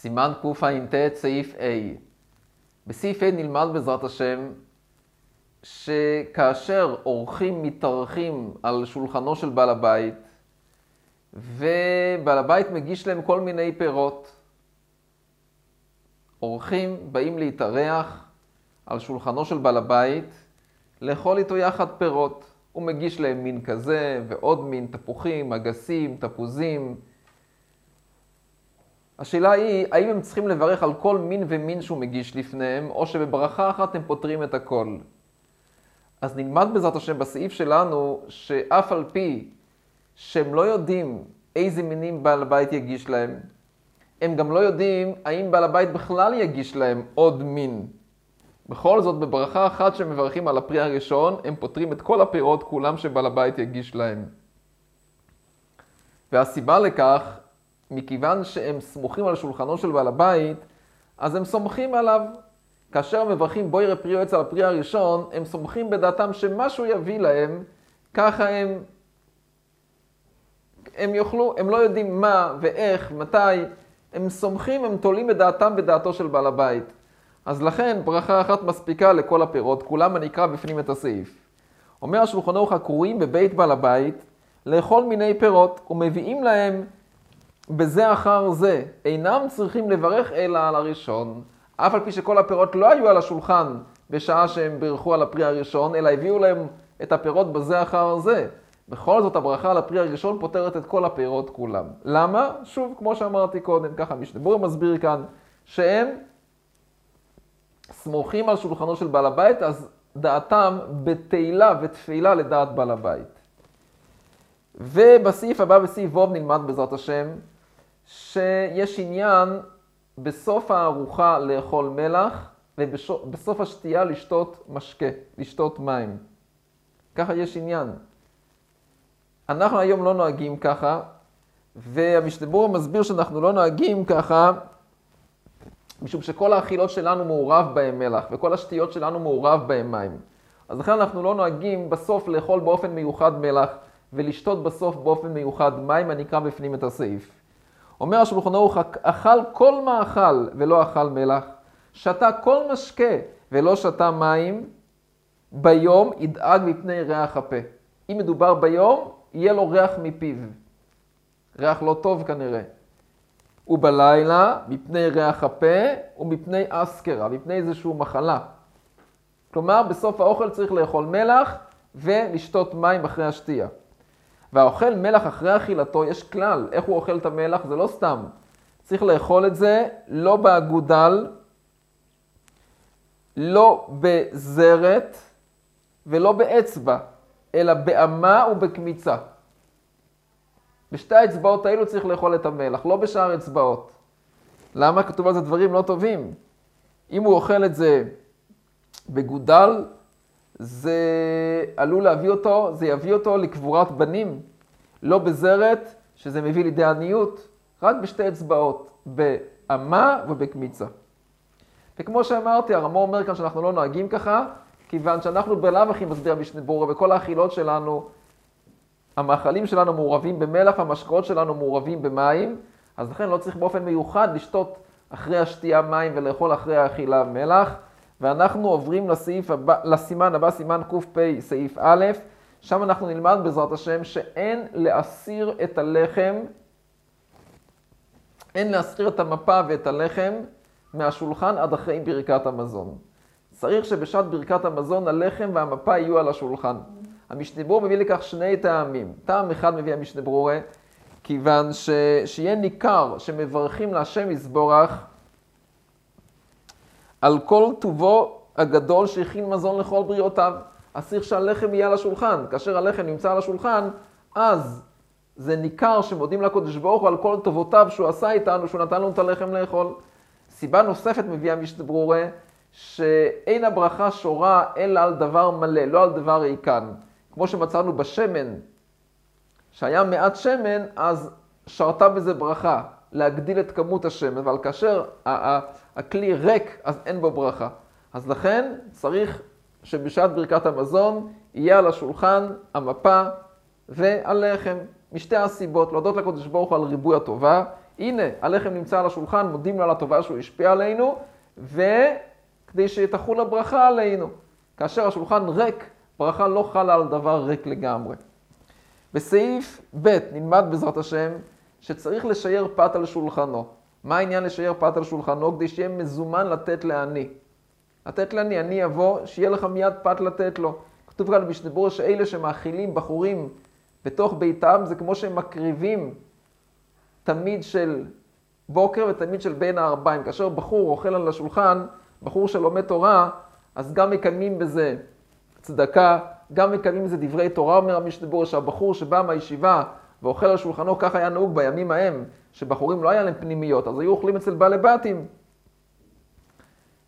סימן קע"ט, סעיף A. בסעיף A נלמד בעזרת השם שכאשר אורחים מתארחים על שולחנו של בעל הבית, ובעל הבית מגיש להם כל מיני פירות, אורחים באים להתארח על שולחנו של בעל הבית, לאכול איתו יחד פירות. הוא מגיש להם מין כזה ועוד מין תפוחים, אגסים, תפוזים. השאלה היא, האם הם צריכים לברך על כל מין ומין שהוא מגיש לפניהם, או שבברכה אחת הם פותרים את הכל. אז נלמד בעזרת השם בסעיף שלנו, שאף על פי שהם לא יודעים איזה מינים בעל הבית יגיש להם, הם גם לא יודעים האם בעל הבית בכלל יגיש להם עוד מין. בכל זאת, בברכה אחת שמברכים על הפרי הראשון, הם פותרים את כל הפירות כולם שבעל הבית יגיש להם. והסיבה לכך, מכיוון שהם סמוכים על שולחנו של בעל הבית, אז הם סומכים עליו. כאשר מברכים בואי פרי יועץ על הפרי הראשון, הם סומכים בדעתם שמשהו יביא להם, ככה הם, הם יוכלו, הם לא יודעים מה ואיך, מתי, הם סומכים, הם תולים את דעתם בדעתו של בעל הבית. אז לכן ברכה אחת מספיקה לכל הפירות, כולם אני אקרא בפנים את הסעיף. אומר השולחן ערוך הקרואים בבית בעל הבית לאכול מיני פירות ומביאים להם בזה אחר זה. אינם צריכים לברך אלא על הראשון, אף על פי שכל הפירות לא היו על השולחן בשעה שהם בירכו על הפרי הראשון, אלא הביאו להם את הפירות בזה אחר זה. בכל זאת הברכה על הפרי הראשון פותרת את כל הפירות כולם. למה? שוב, כמו שאמרתי קודם, ככה משנה מסביר כאן, שהם סמוכים על שולחנו של בעל הבית, אז דעתם בתהילה ותפילה לדעת בעל הבית. ובסעיף הבא, בסעיף ווב, נלמד בעזרת השם, שיש עניין בסוף הארוחה לאכול מלח, ובסוף השתייה לשתות משקה, לשתות מים. ככה יש עניין. אנחנו היום לא נוהגים ככה, והמשתבור מסביר שאנחנו לא נוהגים ככה, משום שכל האכילות שלנו מעורב בהם מלח, וכל השתיות שלנו מעורב בהם מים. אז לכן אנחנו לא נוהגים בסוף לאכול באופן מיוחד מלח, ולשתות בסוף באופן מיוחד מים, אני אקרא בפנים את הסעיף. אומר השולחן ערוך, אכל כל מאכל ולא אכל מלח, שתה כל משקה ולא שתה מים, ביום ידאג מפני ריח הפה. אם מדובר ביום, יהיה לו ריח מפיו. ריח לא טוב כנראה. ובלילה מפני ריח הפה ומפני אסקרה, מפני איזושהי מחלה. כלומר, בסוף האוכל צריך לאכול מלח ולשתות מים אחרי השתייה. והאוכל מלח אחרי אכילתו, יש כלל, איך הוא אוכל את המלח, זה לא סתם. צריך לאכול את זה לא באגודל, לא בזרת ולא באצבע, אלא באמה ובקמיצה. בשתי האצבעות האלו צריך לאכול את המלח, לא בשאר אצבעות. למה? כתוב על זה דברים לא טובים. אם הוא אוכל את זה בגודל, זה עלול להביא אותו, זה יביא אותו לקבורת בנים, לא בזרת, שזה מביא לידי עניות, רק בשתי אצבעות, באמה ובקמיצה. וכמו שאמרתי, הרמו אומר כאן שאנחנו לא נוהגים ככה, כיוון שאנחנו בלאו הכי מסביר המשנה ברורה, וכל האכילות שלנו המאכלים שלנו מעורבים במלח, המשקאות שלנו מעורבים במים, אז לכן לא צריך באופן מיוחד לשתות אחרי השתייה מים ולאכול אחרי האכילה מלח. ואנחנו עוברים לסעיף הבא, לסימן הבא, סימן קפ סעיף א', שם אנחנו נלמד בעזרת השם שאין להסיר את הלחם, אין להסיר את המפה ואת הלחם מהשולחן עד אחרי ברכת המזון. צריך שבשעת ברכת המזון הלחם והמפה יהיו על השולחן. המשנה ברורה מביא לכך שני טעמים. טעם אחד מביא המשנה ברורה, כיוון ש... שיהיה ניכר שמברכים להשם יזבורך על כל טובו הגדול שהכין מזון לכל בריאותיו. אז צריך שהלחם יהיה על השולחן. כאשר הלחם נמצא על השולחן, אז זה ניכר שמודים לקודש ברוך הוא על כל טובותיו שהוא עשה איתנו, שהוא נתן לנו את הלחם לאכול. סיבה נוספת מביאה משנה ברורה, שאין הברכה שורה אלא על דבר מלא, לא על דבר ריקן. כמו שמצאנו בשמן, שהיה מעט שמן, אז שרתה בזה ברכה, להגדיל את כמות השמן, אבל כאשר הכלי ריק, אז אין בו ברכה. אז לכן צריך שבשעת ברכת המזון יהיה על השולחן המפה והלחם, משתי הסיבות, להודות לקדוש ברוך הוא על ריבוי הטובה, הנה, הלחם נמצא על השולחן, מודים לו על הטובה שהוא השפיע עלינו, וכדי שתחול הברכה עלינו. כאשר השולחן ריק, ברכה לא חלה על דבר ריק לגמרי. בסעיף ב' נלמד בעזרת השם שצריך לשייר פת על שולחנו. מה העניין לשייר פת על שולחנו? כדי שיהיה מזומן לתת לעני. לתת לעני, אני אבוא, שיהיה לך מיד פת לתת לו. כתוב כאן במשנבור שאלה שמאכילים בחורים בתוך ביתם, זה כמו שהם מקריבים תמיד של בוקר ותמיד של בין הערביים. כאשר בחור אוכל על השולחן, בחור שלומד תורה, אז גם מקיימים בזה צדקה, גם מקיימים בזה דברי תורה, אומר המשנבור, שהבחור שבא מהישיבה ואוכל על שולחנו, כך היה נהוג בימים ההם, שבחורים לא היה להם פנימיות, אז היו אוכלים אצל בעלי בתים.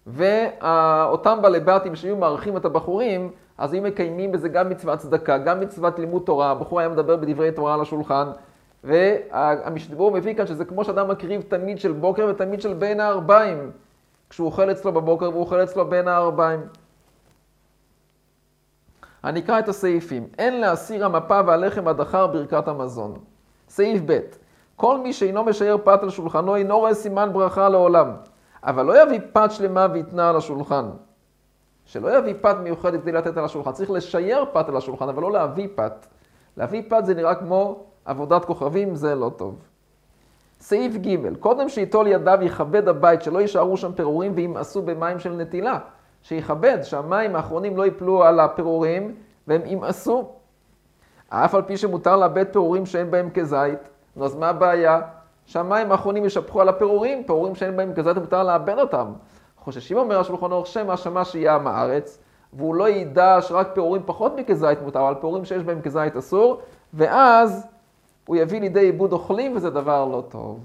ואותם בעלי בתים שהיו מארחים את הבחורים, אז היו מקיימים בזה גם מצוות צדקה, גם מצוות לימוד תורה, הבחור היה מדבר בדברי תורה על השולחן, והמשדבור מביא כאן שזה כמו שאדם מקריב תמיד של בוקר ותמיד של בין הערביים, כשהוא אוכל אצלו בבוקר והוא אוכל אצלו בין הערביים. אני אקרא את הסעיפים. אין להסיר המפה והלחם עד אחר ברכת המזון. סעיף ב' כל מי שאינו משייר פת על שולחנו אינו רואה סימן ברכה לעולם, אבל לא יביא פת שלמה ויתנה על השולחן. שלא יביא פת מיוחדת כדי לתת על השולחן. צריך לשייר פת על השולחן, אבל לא להביא פת. להביא פת זה נראה כמו עבודת כוכבים, זה לא טוב. סעיף ג' קודם שייטול ידיו יכבד הבית, שלא יישארו שם פירורים וימאסו במים של נטילה. שיכבד, שהמים האחרונים לא ייפלו על הפירורים והם ימאסו. אף על פי שמותר לאבד פירורים שאין בהם כזית, נו אז מה הבעיה? שהמים האחרונים ישפכו על הפירורים, פירורים שאין בהם כזית מותר לאבד אותם. חוששים אומר השולחן אורך שמא שמע שיהיה עם הארץ, והוא לא ידע שרק פירורים פחות מכזית מותר, אבל פירורים שיש בהם כזית אסור, ואז הוא יביא לידי עיבוד אוכלים וזה דבר לא טוב.